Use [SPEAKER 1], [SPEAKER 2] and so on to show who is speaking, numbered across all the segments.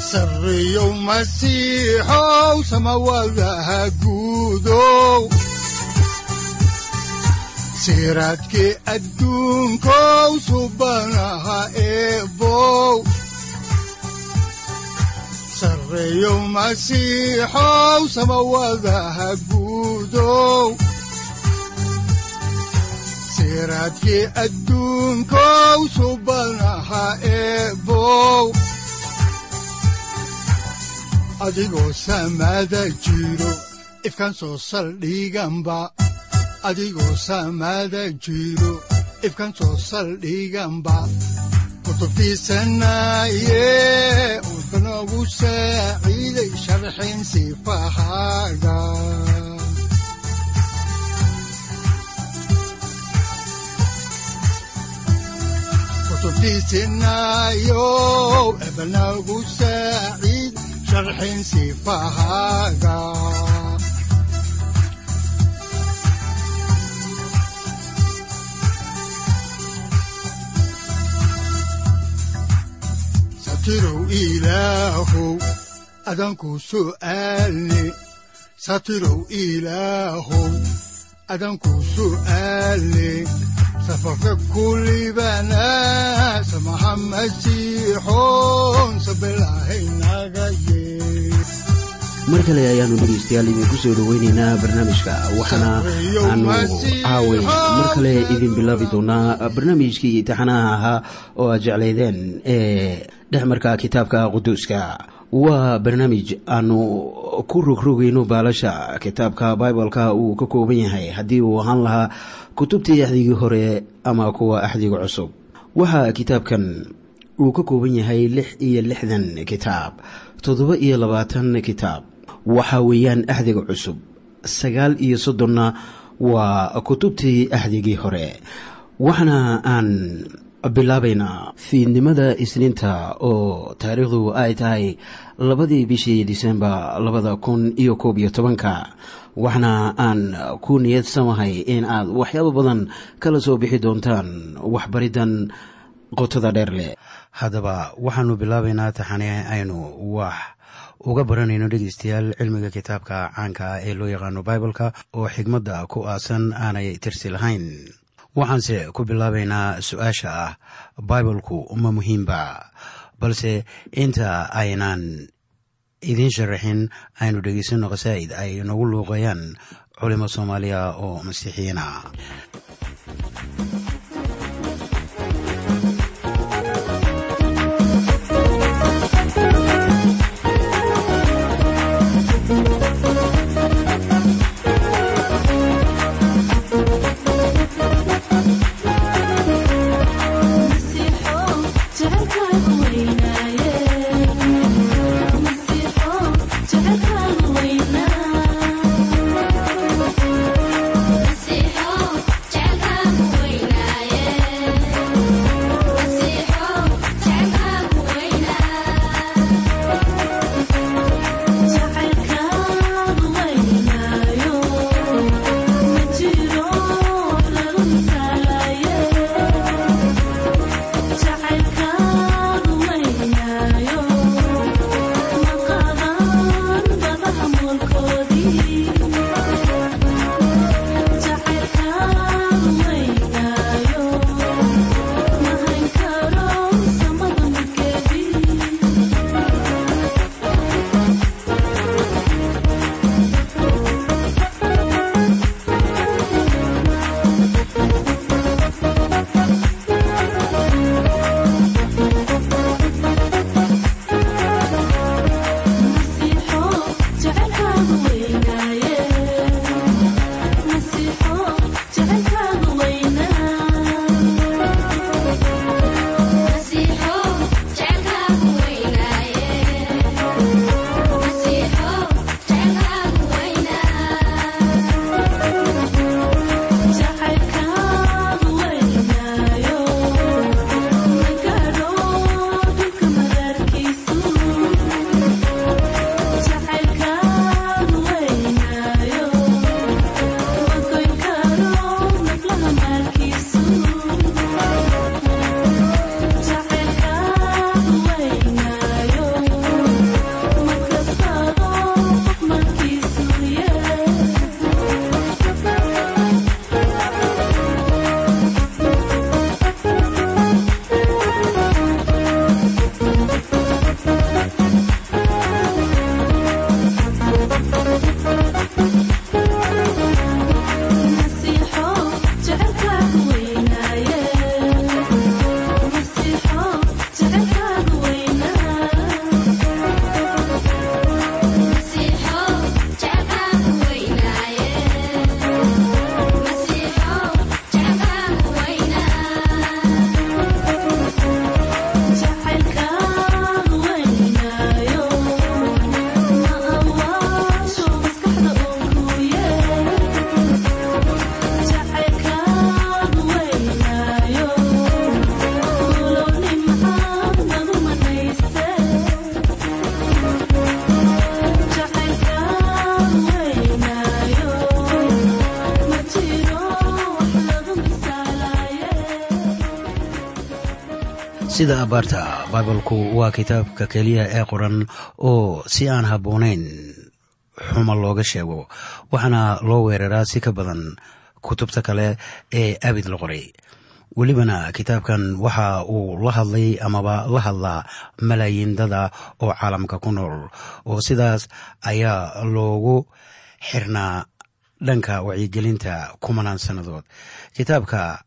[SPEAKER 1] sareyow masiixow samawadaha guudow siraadkii adduunkow subanaha eebow sareyow masiixow samawadaha guudow siraadkii adduunkow subanaha adigoo samaada jiro ifkaan soo saldhiganba adigoo samaada jiro ifkaan soo saldhiganba kutubtiisanaaye wuxunogu saaciiday sharxin sharxin sifahaaga. Satirow ilaahow adanku su'aalne satirow ilaahow adanku su'aalne safarka kulibana samaha masiixoon sabilahaynaga yee
[SPEAKER 2] mar kale ayaanu dhegaystayaal idinku soo dhoweynaynaa barnaamijka waxaana aanu caaway mar kale idin bilaabi doonaa barnaamijkii taxanaha ahaa oo aad jeclaydeen ee dhexmarka kitaabka quduuska waa barnaamij aanu ku rogrogayno baalasha kitaabka bibaleka uu ka kooban yahay haddii uu ahaan lahaa kutubtii axdigii hore ama kuwa axdiga cusub. Waxaa kitaabkan uu ka kooban yahay lix iyo lixdan kitaab toddoba iyo labaatan kitaab. Waxa weeyaan axdiga cusub sagaal iyo soddonna waa kutubtii axdigii hore. Waxaana aan bilaabaynaa fiidnimada isniinta oo taariikhdu ay tahay labadii bishii disembar labada kun iyo koob iyo tobanka waxaana aan ku niyad samahay in aad waxyaabo badan kala soo bixi doontaan waxbariddan qotada dheer leh. Haddaba waxaanu bilaabaynaa taxane aynu wax uga baranayno dhegeystayaal cilmiga kitaabka caanka ah ee loo yaqaano bibaleka oo xigmadda ku aasan aanay tirsi lahayn. Waxaanse ku bilaabaynaa su'aasha ah bibalku ma muhiimba balse inta aynan idiin sharaxin aynu dhegeysanno khasaa'id ay nagu luuqayaan culimo soomaaliya oo masiixiyiina sida abaarta baibalku waa kitaabka keliya ee qoran oo si aan habboonayn xuma looga sheego waxaana loo weeraraa si ka badan kutubta kale ee abid la qoray. Welibana kitaabkan waxa uu la hadlay amaba la hadlaa malaayiin dada oo caalamka ku nool oo sidaas ayaa loogu xirnaa dhanka wacyigelinta kumanaan sannadood kitaabka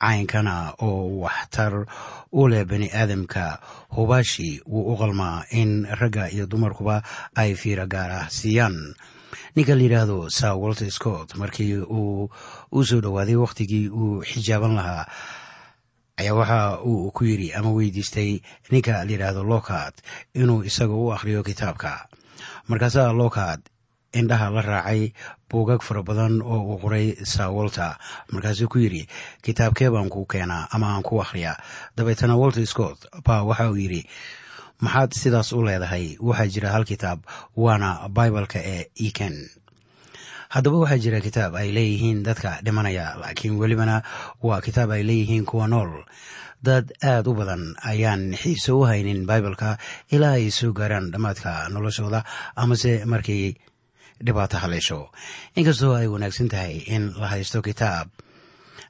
[SPEAKER 2] caynkana oo waxtar u leh bani aadamka hubaashi wuu u qalmaa in ragga iyo dumarkuba ay fiiro gaar ah siiyaan. Ninka la yidhaahdo sir walter scott markii uu u soo dhowaaday wakhtigii uu xijaaban lahaa ayaa waxa uu ku yidhi ama weydiistay ninka la yidhaahdo lokat inuu isaga u akhriyo kitaabka. Markaasaa lokat indhaha la raacay buugag fara badan oo uu qoray walter. Markaasuu ku yidhi kitaabkee baan ku keenaa ama aan ku akhriyaa? Dabeetana walter scott baa waxa uu yidhi maxaad sidaas u leedahay? Waxaa jira hal kitaab waana baibalka ee eken. Haddaba waxaa jira kitaab ay leeyihiin dadka dhimanaya laakiin welibana waa kitaab ay leeyihiin kuwa nool. Dad aad u badan ayaan xiise u haynin baibalka ilaa ay soo gaaraan dhammaadka noloshooda amase markay dhibaato haleesho. Inkastoo ay wanaagsan tahay in la haysto kitaab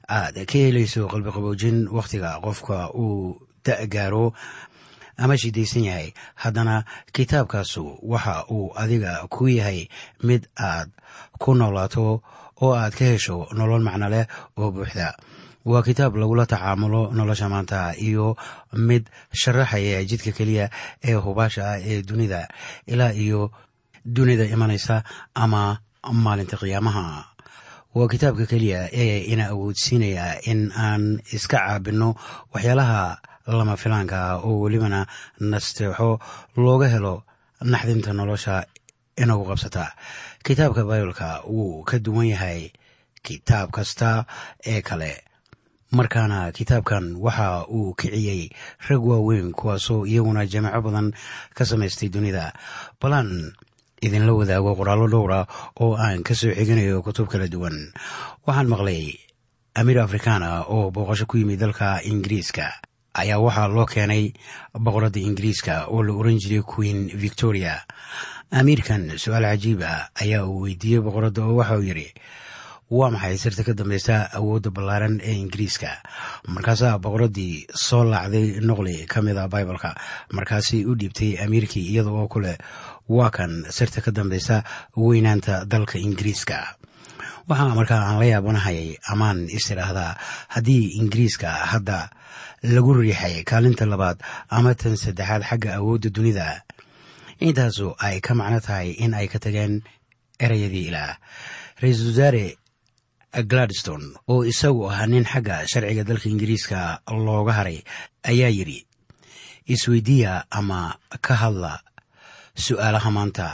[SPEAKER 2] aad ka helayso qalbiqaboojin wakhtiga qofka uu da-gaaro ama shidaysan yahay. Haddana kitaabkaasu waxa uu adiga ku yahay mid aad ku noolaato oo aad ka hesho nolol macno leh oo buuxda. Waa kitaab lagula tacaamulo nolosha maanta iyo mid sharaxaya jidka keliya ee hubaasha ah ee dunida ilaa iyo dunida imanaysa ama maalinta qiyaamaha. Waa kitaabka keliya ee ina awoodsiinaya in aan iska caabinno waxyaalaha lama filaanka ah oo welibana nasteexo looga helo naxdinta nolosha inagu qabsata. Kitaabka baibalka wuu ka duwan yahay kitaab kasta ee kale. Markaana kitaabkan waxa uu kiciyey rag waaweyn kuwaasoo iyaguna jamaco badan ka samaystay dunida. Balan idinla wadaago qoraallo dhowra oo aan ka soo xiganayo kutub kala duwan. Waxaan maqlay amiir afrikaana oo booqasho ku yimid dalka ingiriiska. Ayaa waxaa loo keenay boqoradda ingiriiska oo la oran jiray queen victoria. Amiirkan su'aal cajiib ah ayaa uu weydiiyey boqoradda oo waxa uu yidhi waa maxay sirta ka dambeysa awoodda ballaaran ee ingiriiska? Markaasaa boqoraddii soo laacday noqli ka mid a baibalka. Markaasay u dhiibtay amiirkii iyada oo ku leh waa kan sirta ka dambeysa weynaanta dalka ingiriiska. Waxaa markaa aan la yaabanahayay amaan is idhaahdaa haddii ingiriiska hadda lagu riixay kaalinta labaad ama tan saddexaad xagga awoodda dunida intaasu ay ka macno tahay in ay ka tageen erayadii ilaah ra'iisul wasaare gladstone oo isagu ahaa nin xagga sharciga dalka ingiriiska looga haray ayaa yidhi isweydiiya ama ka hadla su'aalaha maanta.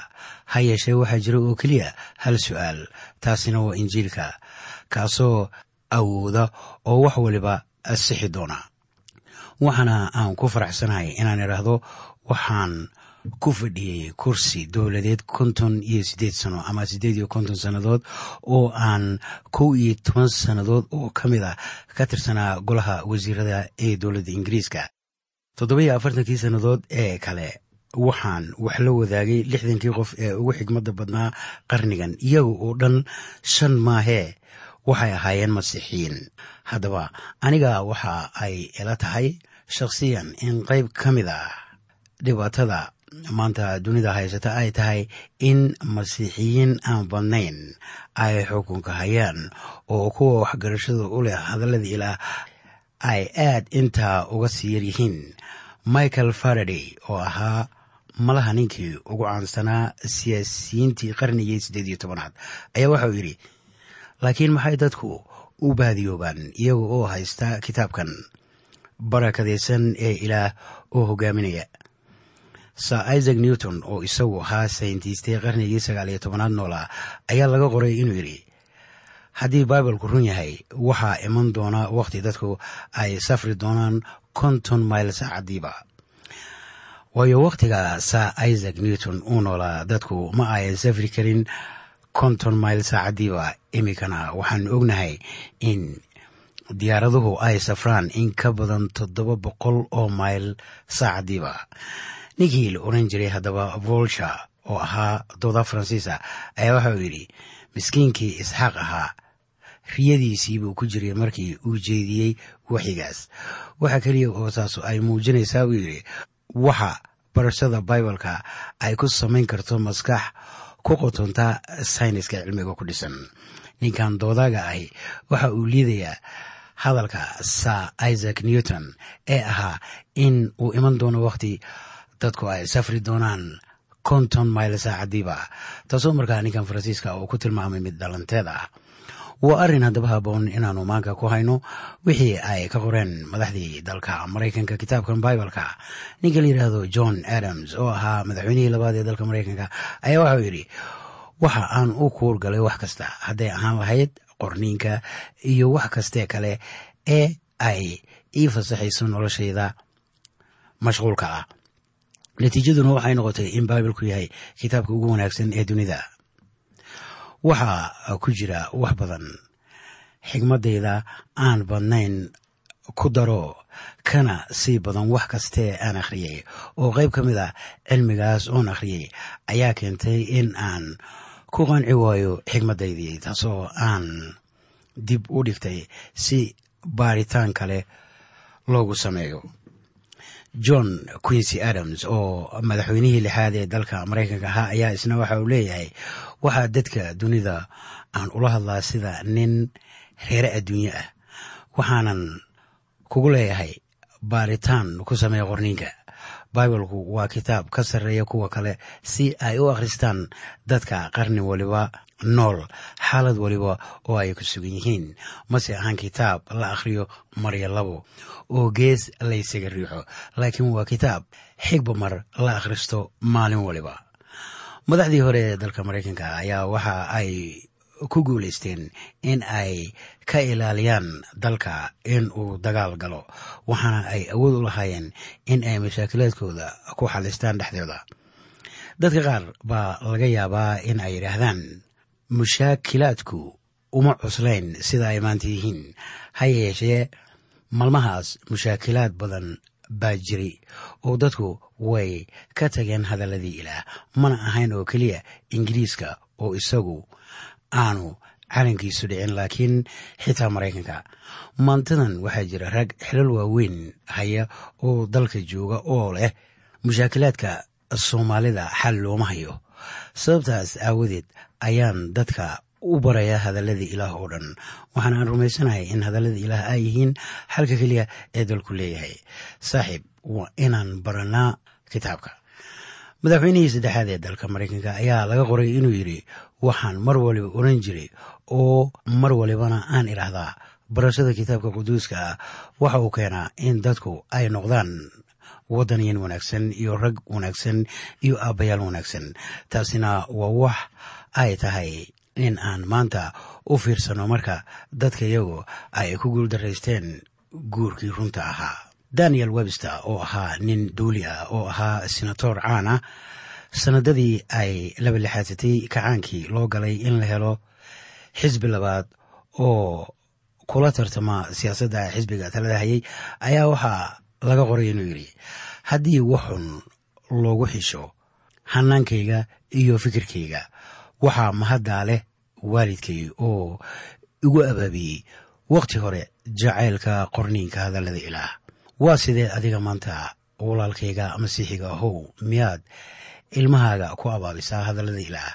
[SPEAKER 2] Ha yeeshee waxaa jira oo keliya hal su'aal taasina waa injiilka kaasoo awooda oo wax waliba sixi doona. Waxaana aan ku faraxsanahay inaan idhaahdo waxaan ku fadhiyey kursi dowladeed konton iyo siddeed sano ama siddeed iyo konton sannadood oo aan kow iyo toban sannadood oo ka mid ah ka tirsanaa golaha wasiirada ee dowladda ingiriiska. Toddoba-iyo afartankii sannadood ee kale waxaan wax la wadaagay lixdankii qof ee ugu xigmadda badnaa qarnigan iyaga oo dhan shan maahee waxay ahaayeen masiixiyiin. Haddaba aniga waxa ay ila tahay shakhsiyan in qayb ka mid ah dhibaatada maanta dunida haysata ay tahay in masiixiyiin aan badnayn ay xukunka hayaan oo kuwa waxgarashada u leh hadallada ilaah ay aad intaa uga sii yaryihiin michael faraday oo ahaa malaha ninkii ugu caansanaa siyaasiyiintii qarnigii siddeed iyo tobanaad ayaa waxauu yidhi laakiin maxay dadku u baadiyoobaan iyaga oo haysta kitaabkan barakadaysan ee ilaah oo hogaaminaya sir isaac newton oo isagu ahaa sayntistay qarnigii sagaal iyo tobanaad noolaa ayaa laga qoray inuu yidhi haddii baibalku run yahay waxaa iman doona wakhti dadku ay safri doonaan konton mayl saacadiiba waayo wakhtiga sir isaac newton uu noolaa dadku ma ayan safri karin konton mayl saacadiiba iminkana waxaanu ognahay in diyaaraduhu ay safraan in ka badan toddoba boqol oo mayl saacadiiba ninkii la oran jiray haddaba volsha oo ahaa dooda faransiisa ayaa waxa uu yidhi miskiinkii isxaaq ahaa riyadiisii buu ku jiray markii uu jeediyey waxigaas. Waxa keliya oo ay muujinaysaa buu yidhi waxa barashada bibaleka ay ku samayn karto maskax ku qotonta sayniska cilmiga ku dhisan. Ninkan doodaaga ahi waxa uu liidayaa hadalka sir isaac newton ee ahaa in uu iman doono wakhti dadku ay safri doonaan konton mayl saacadiiba taasoo markaa ninkan faransiiska uu ku tilmaamay mid dhalanteed ah. Waa arrin haddaba haboon inaannu maanka ku hayno wixii ay ka qoreen madaxdii dalka maraykanka kitaabkan bibaleka ninka la yidhaahdo john adams oo ahaa madaxweynihii labaad ee dalka maraykanka ayaa waxauu yidhi waxa aan u kuur galay wax kasta hadday ahaan lahayd qorniinka iyo wax kastee kale ee ay ii fasaxayso noloshayda mashquulka ah natiijaduna waxay noqotay in baibalku yahay kitaabka ugu wanaagsan ee dunida. Waxaa ku jira wax badan. Xigmadayda aan badnayn ku daro kana sii badan wax kastee aan akhriyey oo qayb ka mid a cilmigaas oon akhriyey ayaa keentay in aan ku qanci waayo xigmadaydii taasoo aan dib u dhigtay si baaritaan kale loogu sameeyo john quincy adams oo madaxweynihii lixaad ee dalka maraykanka ahaa ayaa isna waxa uu leeyahay waxaa dadka dunida aan ula hadlaa sida nin reere adduunye ah waxaanan kugu leeyahay baaritaan ku sameeya qorniinka. Baibalku waa kitaab ka sarreeya kuwa kale si ay u akhristaan dadka qarni waliba nool. Xaalad waliba oo ay ku sugan yihiin. Mase ahaan kitaab la akhriyo marya labo. Oo gees laysaga riixo laakiin waa kitaab xigba mar la akhristo maalin waliba. Madaxdii hore ee dalka maraykanka ayaa waxa ay ku guulaysteen in ay ka ilaaliyaan dalka in uu dagaal galo waxaana ay awood u lahaayeen in ay mashaakilaadkooda ku xalistaan dhexdooda. Dadka qaar baa laga yaabaa in ay yidhaahdaan mushaakilaadku uma cuslayn sida ay maanta yihiin. Ha yeeshee maalmahaas mushaakilaad badan baa jiray oo dadku way ka tageen hadalladii ilaah. Mana ahayn oo keliya ingiriiska oo isagu aanu calankiisu dhicin laakiin xitaa maraykanka. Maantadan waxaa jira rag xilal waaweyn haya oo dalka jooga oo leh mushaakilaadka soomaalida xal looma hayo. Sababtaas aawadeed ayaan dadka u baraya hadalladii ilaah oo dhan. Waxaana aan rumaysanahay in hadalladii ilaah ay yihiin xalka keliya ee dalku leeyahay. Saaxiib waa inaan baranaa kitaabka. Madaxweynihii saddexaad ee dalka maraykanka ayaa laga qoray inuu yidhi waxaan mar waliba oran jiray oo mar walibana aan idhaahdaa barashada kitaabka quduuska ah. Waxa uu keenaa in dadku ay noqdaan wadaniyan wanaagsan iyo rag wanaagsan iyo aabbayaal wanaagsan. Taasina waa wax ay tahay in aan maanta u fiirsano marka dadka iyagu ay ku guuldaraysteen guurkii runta ahaa. Daniel webster oo ahaa nin duuli ah oo ahaa senator caan ah sanadadii ay laba lixaadsatay kacaankii loo galay in la helo xisbi labaad oo kula tartama siyaasadda xisbiga talada hayay ayaa waxaa laga qoray inuu yidhi haddii waxun loogu xisho hanaankayga iyo fikirkayga waxaa mahaddaa leh waalidkay oo igu abaabiyey wakhti hore jacaylka qorniinka hadallada ilaah. Waa sidee adiga maanta walaalkayga masiixiga ahow miyaad ilmahaaga ku abaabisaa hadallada ilaah?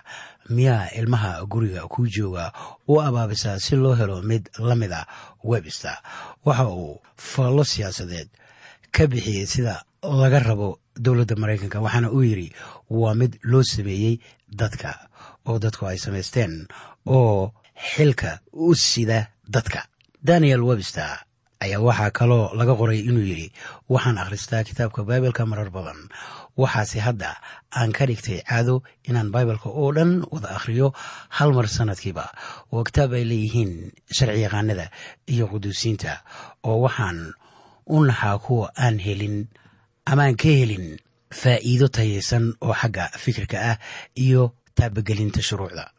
[SPEAKER 2] Miyaa ilmaha guriga kuu jooga u abaabisaa si loo helo mid la mid a webster waxa uu faallo siyaasadeed ka bixiyey sida laga rabo dowladda maraykanka waxaana uu yidhi waa mid loo sameeyey dadka oo dadku ay samaysteen oo xilka u sida dadka. Daniel webster ayaa waxaa kaloo laga qoray inuu yidhi waxaan akhristaa kitaabka baibalka marar badan. Waxaase hadda aan ka dhigtay caado inaan baibalka oo dhan wada akhriyo hal mar sanadkiiba. Oo kitaab ay leeyihiin sharci yaqaanada iyo quduusiinta oo waxaan u naxaa kuwa aan helin amaan ka helin faa'iido tayaysan oo xagga fikirka ah iyo taabagelinta shuruucda.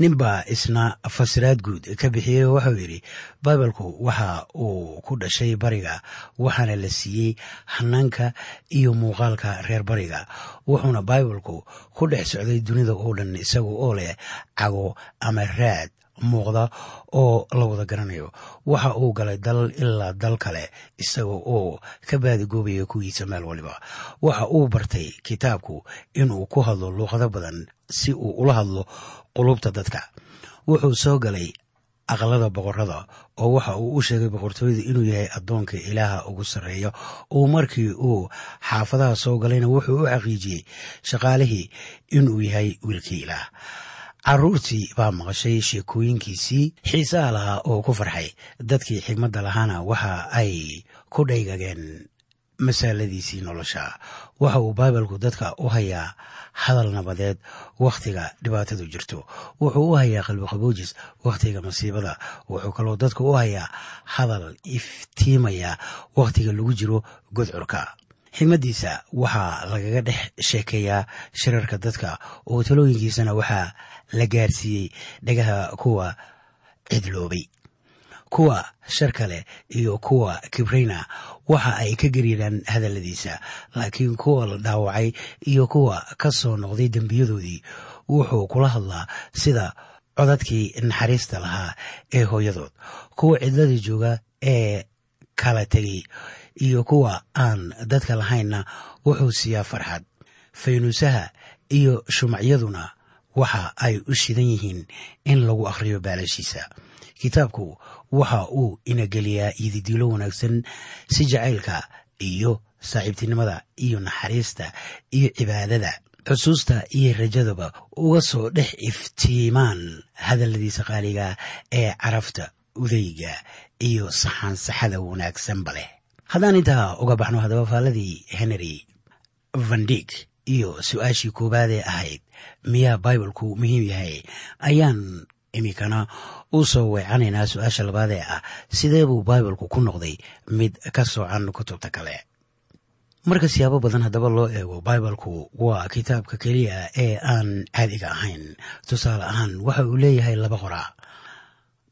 [SPEAKER 2] Ninbaa isna fasiraad guud ka bixiyey oo yidhi baibalku waxa uu ku dhashay bariga waxaana la siiyey hanaanka iyo muuqaalka reer bariga. Wuxuuna baibalku ku dhex socday dunida oo dhan isaga oo leh cago ama raad muuqda oo la wada garanayo. Waxa uu galay dal ilaa dal kale isaga oo ka baadigoobaya kuwiisa meel waliba. Waxa uu bartay kitaabku inuu ku hadlo luuqado badan si uu ula hadlo qulubta dadka. Wuxuu soo galay aqlada boqorada oo waxa uu u sheegay boqortooyada inuu yahay addoonka ilaaha ugu sarreeya. Oo markii uu xaafadaha soo galayna wuxuu u xaqiijiyey shaqaalihii inuu yahay wiilkii ilaah caruurtii baa maqashay sheekooyinkiisii xiisaha lahaa oo ku farxay. Dadkii xigmadda lahaana waxa ay ku dhaygageen masaaladiisii nolosha. Waxa uu baibalku dadka u hayaa hadal nabadeed wakhtiga dhibaatadu jirto. Wuxuu u hayaa qalbiqaboojis wakhtiga masiibada. Wuxuu kaloo dadka u hayaa hadal iftiimaya wakhtiga lagu jiro godcurka xigmaddiisa waxaa lagaga dhex sheekeeyaa shirarka dadka oo talooyinkiisana waxaa la gaarsiiyey dhagaha kuwa cidloobay kuwa shar kale iyo kuwa kibrayna waxa ay ka gariiraan hadalladiisa laakiin kuwa la dhaawacay iyo kuwa ka soo noqday dembiyadoodii wuxuu kula hadlaa sida codadkii naxariista lahaa ee hooyadood. Kuwa cidladii jooga ee kala tegay iyo kuwa aan dadka lahaynna wuxuu siiyaa farxad. Faynuusaha iyo shumacyaduna waxa ay u shidan yihiin in lagu akhriyo baalashiisa kitaabku waxa uu inageliyaa ididiilo wanaagsan si jacaylka iyo saaxiibtinimada iyo naxariista iyo cibaadada. Xusuusta iyo rajadaba uga soo dhex iftiimaan hadalladiisa qaaliga ee carafta udayga iyo saxaansaxada wanaagsanba leh haddaan intaa uga baxno haddaba faaladii henry vandig iyo su'aashii koowaadee ahayd miyaa baibalku muhiim yahay ayaan iminkana u soo weecanaynaa su'aasha labaad ee ah sidee buu baibalku ku noqday mid ka soocan kutubta kale? Marka siyaabo badan haddaba loo eego baibalku waa kitaabka keliya ee aan caadiga ahayn. Tusaale ahaan waxa uu leeyahay laba qoraa.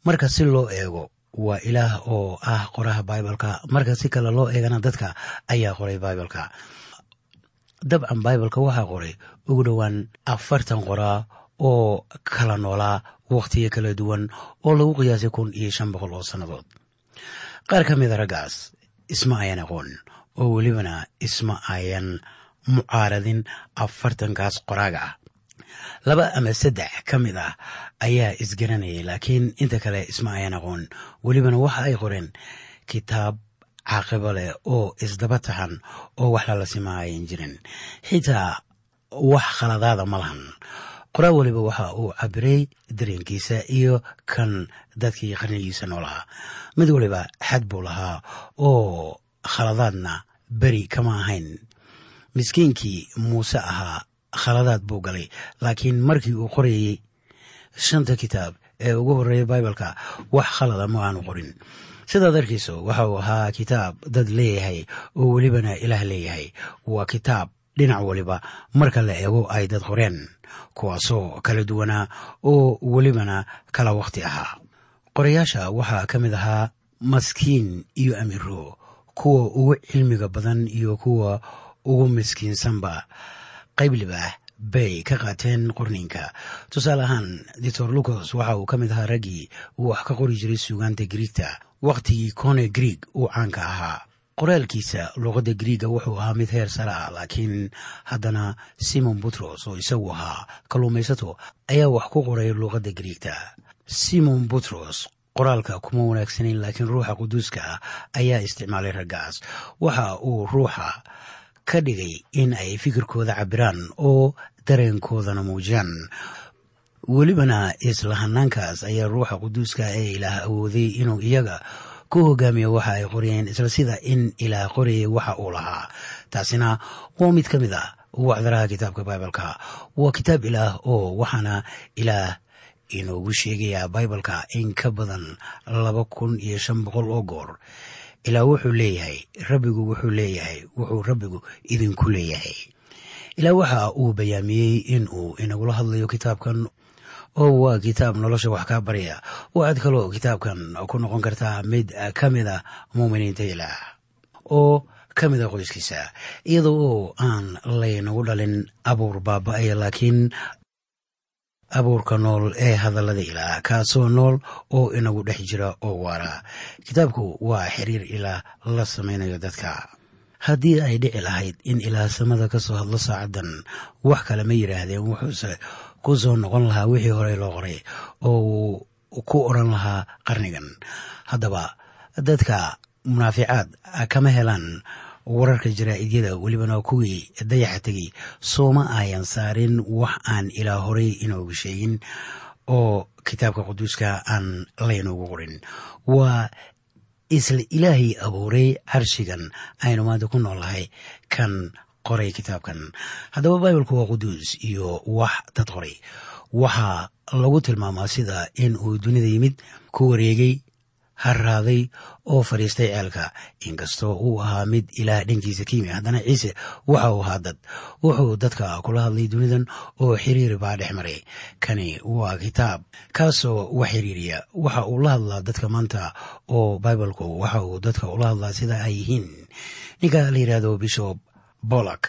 [SPEAKER 2] Marka si loo eego waa ilaah oo ah qoraha baibalka marka si kale loo eegana dadka ayaa qoray baibalka dabcan baibalka waxaa qoray ugu dhowaan afartan qoraa oo kala noolaa wakhtiyo kala duwan oo lagu qiyaasay kun iyo shan boqol oo sannadood. Qaar ka mida raggaas isma ayan aqoon oo welibana isma ayan mucaaradin afartankaas qoraaga ah laba ama saddex ka mid ah ayaa isgaranayay laakiin inta kale isma ayan aqoon welibana waxa ay qoreen kitaab caaqibo leh oo isdaba taxan oo wax lala sima ayan jirin. Xitaa wax khaladaada ma lahan. Qoraa weliba waxa uu cabiray dareenkiisa iyo kan dadkii qarnigiisa noolahaa mid waliba xad buu lahaa oo khaladaadna beri kama ahayn. Miskiinkii muuse ahaa khaladaad buu galay. Laakiin markii uu qorayey shanta kitaab ee ugu horreeya baibalka wax khalada ma aanu qorin. Sidaad arkayso waxa uu ahaa kitaab dad leeyahay oo welibana ilaah leeyahay. Waa kitaab dhinac waliba marka la eego ay dad qoreen kuwaasoo kala duwanaa oo welibana kala wakhti ahaa. Qorayaasha waxaa ka mid ahaa maskiin iyo amiro kuwa ugu cilmiga badan iyo kuwa ugu miskiinsanba qayb libah bay ka qaateen qorninka tusaale ahaan doctor lucas waxa uu ka mid ahaa raggii uu wax ka qori jiray suugaanta griigta wakhtigii cone grieg uu caanka ahaa. Qoraalkiisa luuqadda griiga wuxuu ahaa mid heer sare ah laakiin haddana simon butros oo isagu ahaa kalluumaysato ayaa wax ku qoray luuqadda griigta simon butros qoraalka kuma wanaagsanayn laakiin ruuxa quduuska ayaa isticmaalay raggaas. Waxa uu ruuxa ka dhigay in ay fikirkooda cabiraan oo dareenkoodana muujiyaan. Welibana isla hanaankaas ayaa ruuxa quduuska ee ilaah awooday inuu iyaga ku hogaamiyo waxa ay qoriyeen isla sida in ilaah qorayay waxa uu lahaa. Taasina waa mid ka mid ah wacdaraha kitaabka baibalka waa kitaab ilaah oo waxaana ilaah inoogu sheegayaa baibalka in ka badan laba kun iyo shan boqol oo goor ilaa wuxuu leeyahay rabbigu wuxuu leeyahay wuxuu rabbigu idinku leeyahay. Ilaa waxa uu bayaamiyey in uu inagula hadlayo kitaabkan oo waa kitaab nolosha wax kaa barya waxaad kaloo kitaabkan ku noqon kartaa mid ka mida muuminiinta ilaah oo ka mida qoyskiisa. Iyada oo aan laynagu dhalin abuur baaba-aya laakiin abuurka nool ee hadallada ilaah kaasoo nool oo inagu dhex jira oo waara. Kitaabku waa xiriir ilaah la samaynayo dadka. Haddii ay dhici lahayd in ilaah samada ka soo hadlo saacaddan wax kale ma yidhaahdeen wuxuuse ku soo noqon lahaa wixii horey loo qoray oo uu ku odhan lahaa qarnigan. Haddaba dadka munaaficaad kama helaan wararka jaraa'idyada welibana kuwii dayaxa tegey. Sooma ayan saarin wax aan ilaa horey inoogu sheegin oo kitaabka quduuska aan laynoogu qorin waa isla ilaahii abuuray carshigan aynu maanta ku noolnahay kan qoray kitaabkan. Haddaba baibalku waa quduus iyo wax dad qoray. Waxaa lagu tilmaamaa sida in uu dunida yimid ku wareegay harraaday oo fadhiistay ceelka. Inkastoo uu ahaa mid ilaah dhankiisa ka yimi haddana ciise waxa uu ahaa dad. Wuxuu dadka kula hadlay dunidan oo xiriir baa dhex maray. Kani waa kitaab kaasoo wax xiriiriya. Waxa uu la hadlaa dadka maanta oo baibalku waxa uu dadka ula hadlaa sida ay yihiin. Ninka la yidhaahdo bishop bolak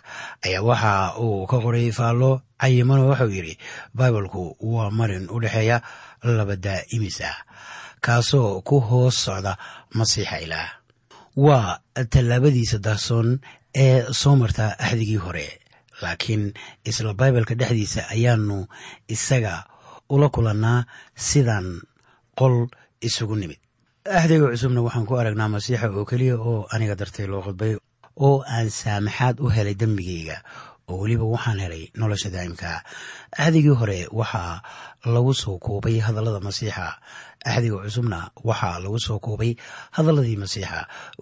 [SPEAKER 2] ayaa waxa uu ka qoray faallo cayimano waxauu yidhi baibalku waa marin u dhexeeya laba daa'imis ah kaasoo ku hoos socda masiixa ilaah. Waa tallaabadiisa daahsoon ee soo marta axdigii hore laakiin isla baibalka dhexdiisa ayaanu isaga ula kulannaa sidan qol isugu nimid. Axdiga cusubna waxaan ku aragnaa masiixa oo keliya oo aniga dartay loo khudbay oo aan saamaxaad u helay dembigayga oo weliba waxaan helay nolosha daa'imka. Axdigii hore waxaa lagu soo koobay hadallada masiixa. Axdiga cusubna waxaa lagu soo koobay hadalladii masiixa.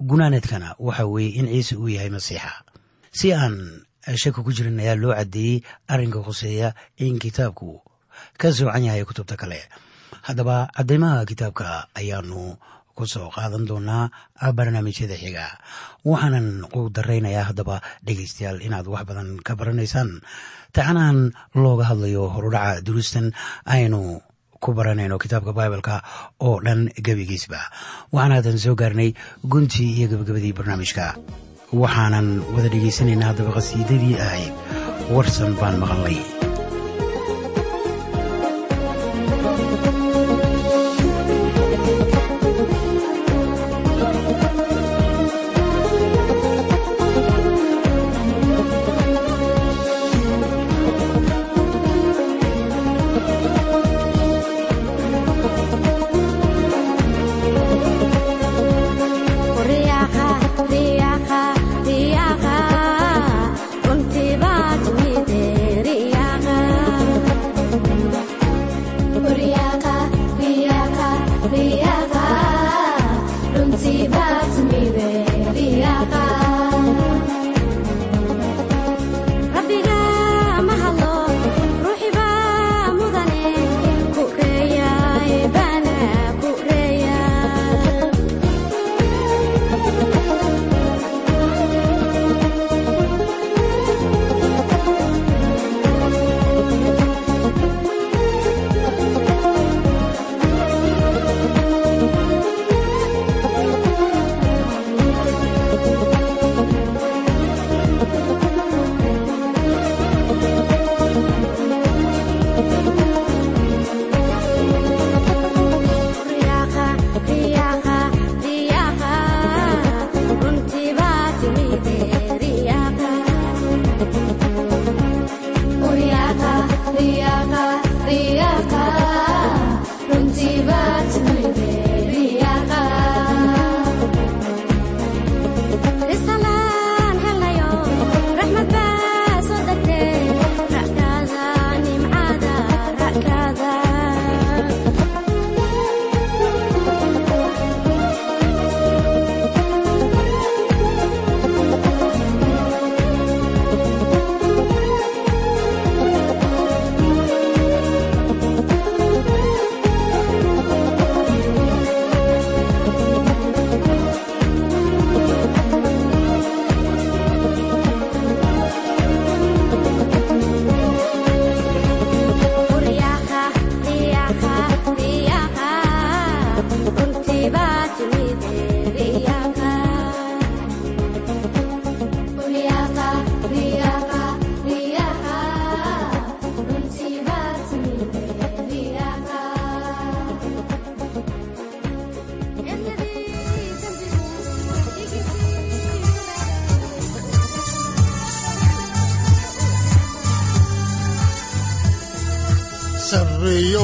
[SPEAKER 2] Gunaanadkana waxa weeye in ciise uu yahay masiixa. Si aan shaki ku jirin ayaa loo caddeeyey arrinka khuseeya in kitaabku ka soocan yahay kutubta kale. Haddaba caddaymaha kitaabka ayaanu ku soo qaadan doonaa barnaamijyada xiga. Waxaanan u daraynayaa haddaba dhegaystayaal inaad wax badan ka baranaysaan. Taxanahan looga hadlayo horudhaca duruustan aynu ku baranayno kitaabka baibalka oo dhan gebigiisba. Waxaan haatan soo gaarnay guntii iyo gebagabadii barnaamijka. Waxaanan wada dhegaysanaynaa haddaba qhasiidadii ahayd warsan baan maqalnay
[SPEAKER 1] to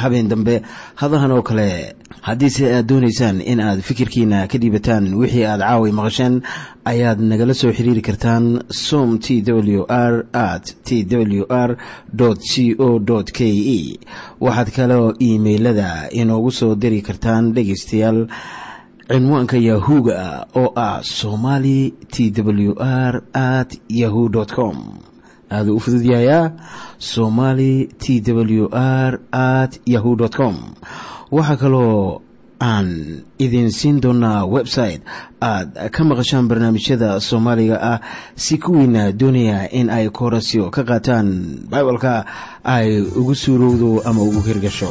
[SPEAKER 2] habeen dambe hadahan oo kale haddiise aad doonaysaan in aad fikirkiina ka dhiibataan wixii aad caawi maqasheen ayaad nagala soo xiriiri kartaan som t w r at t w r c o k e waxaad kaloo iimailada inoogu soo diri kartaan dhegaystayaal cinwaanka yahu-ga oo ah somali t w r at yahu com aaduu u fududyahayaa somali t w r at yahu com. Waxaa kaloo aan idin siin doonaa website aad ka maqashaan barnaamijyada soomaaliga ah si kuwiina doonaya in ay koorasyo ka qaataan bibalka ay ugu suurowdo ama ugu hirgasho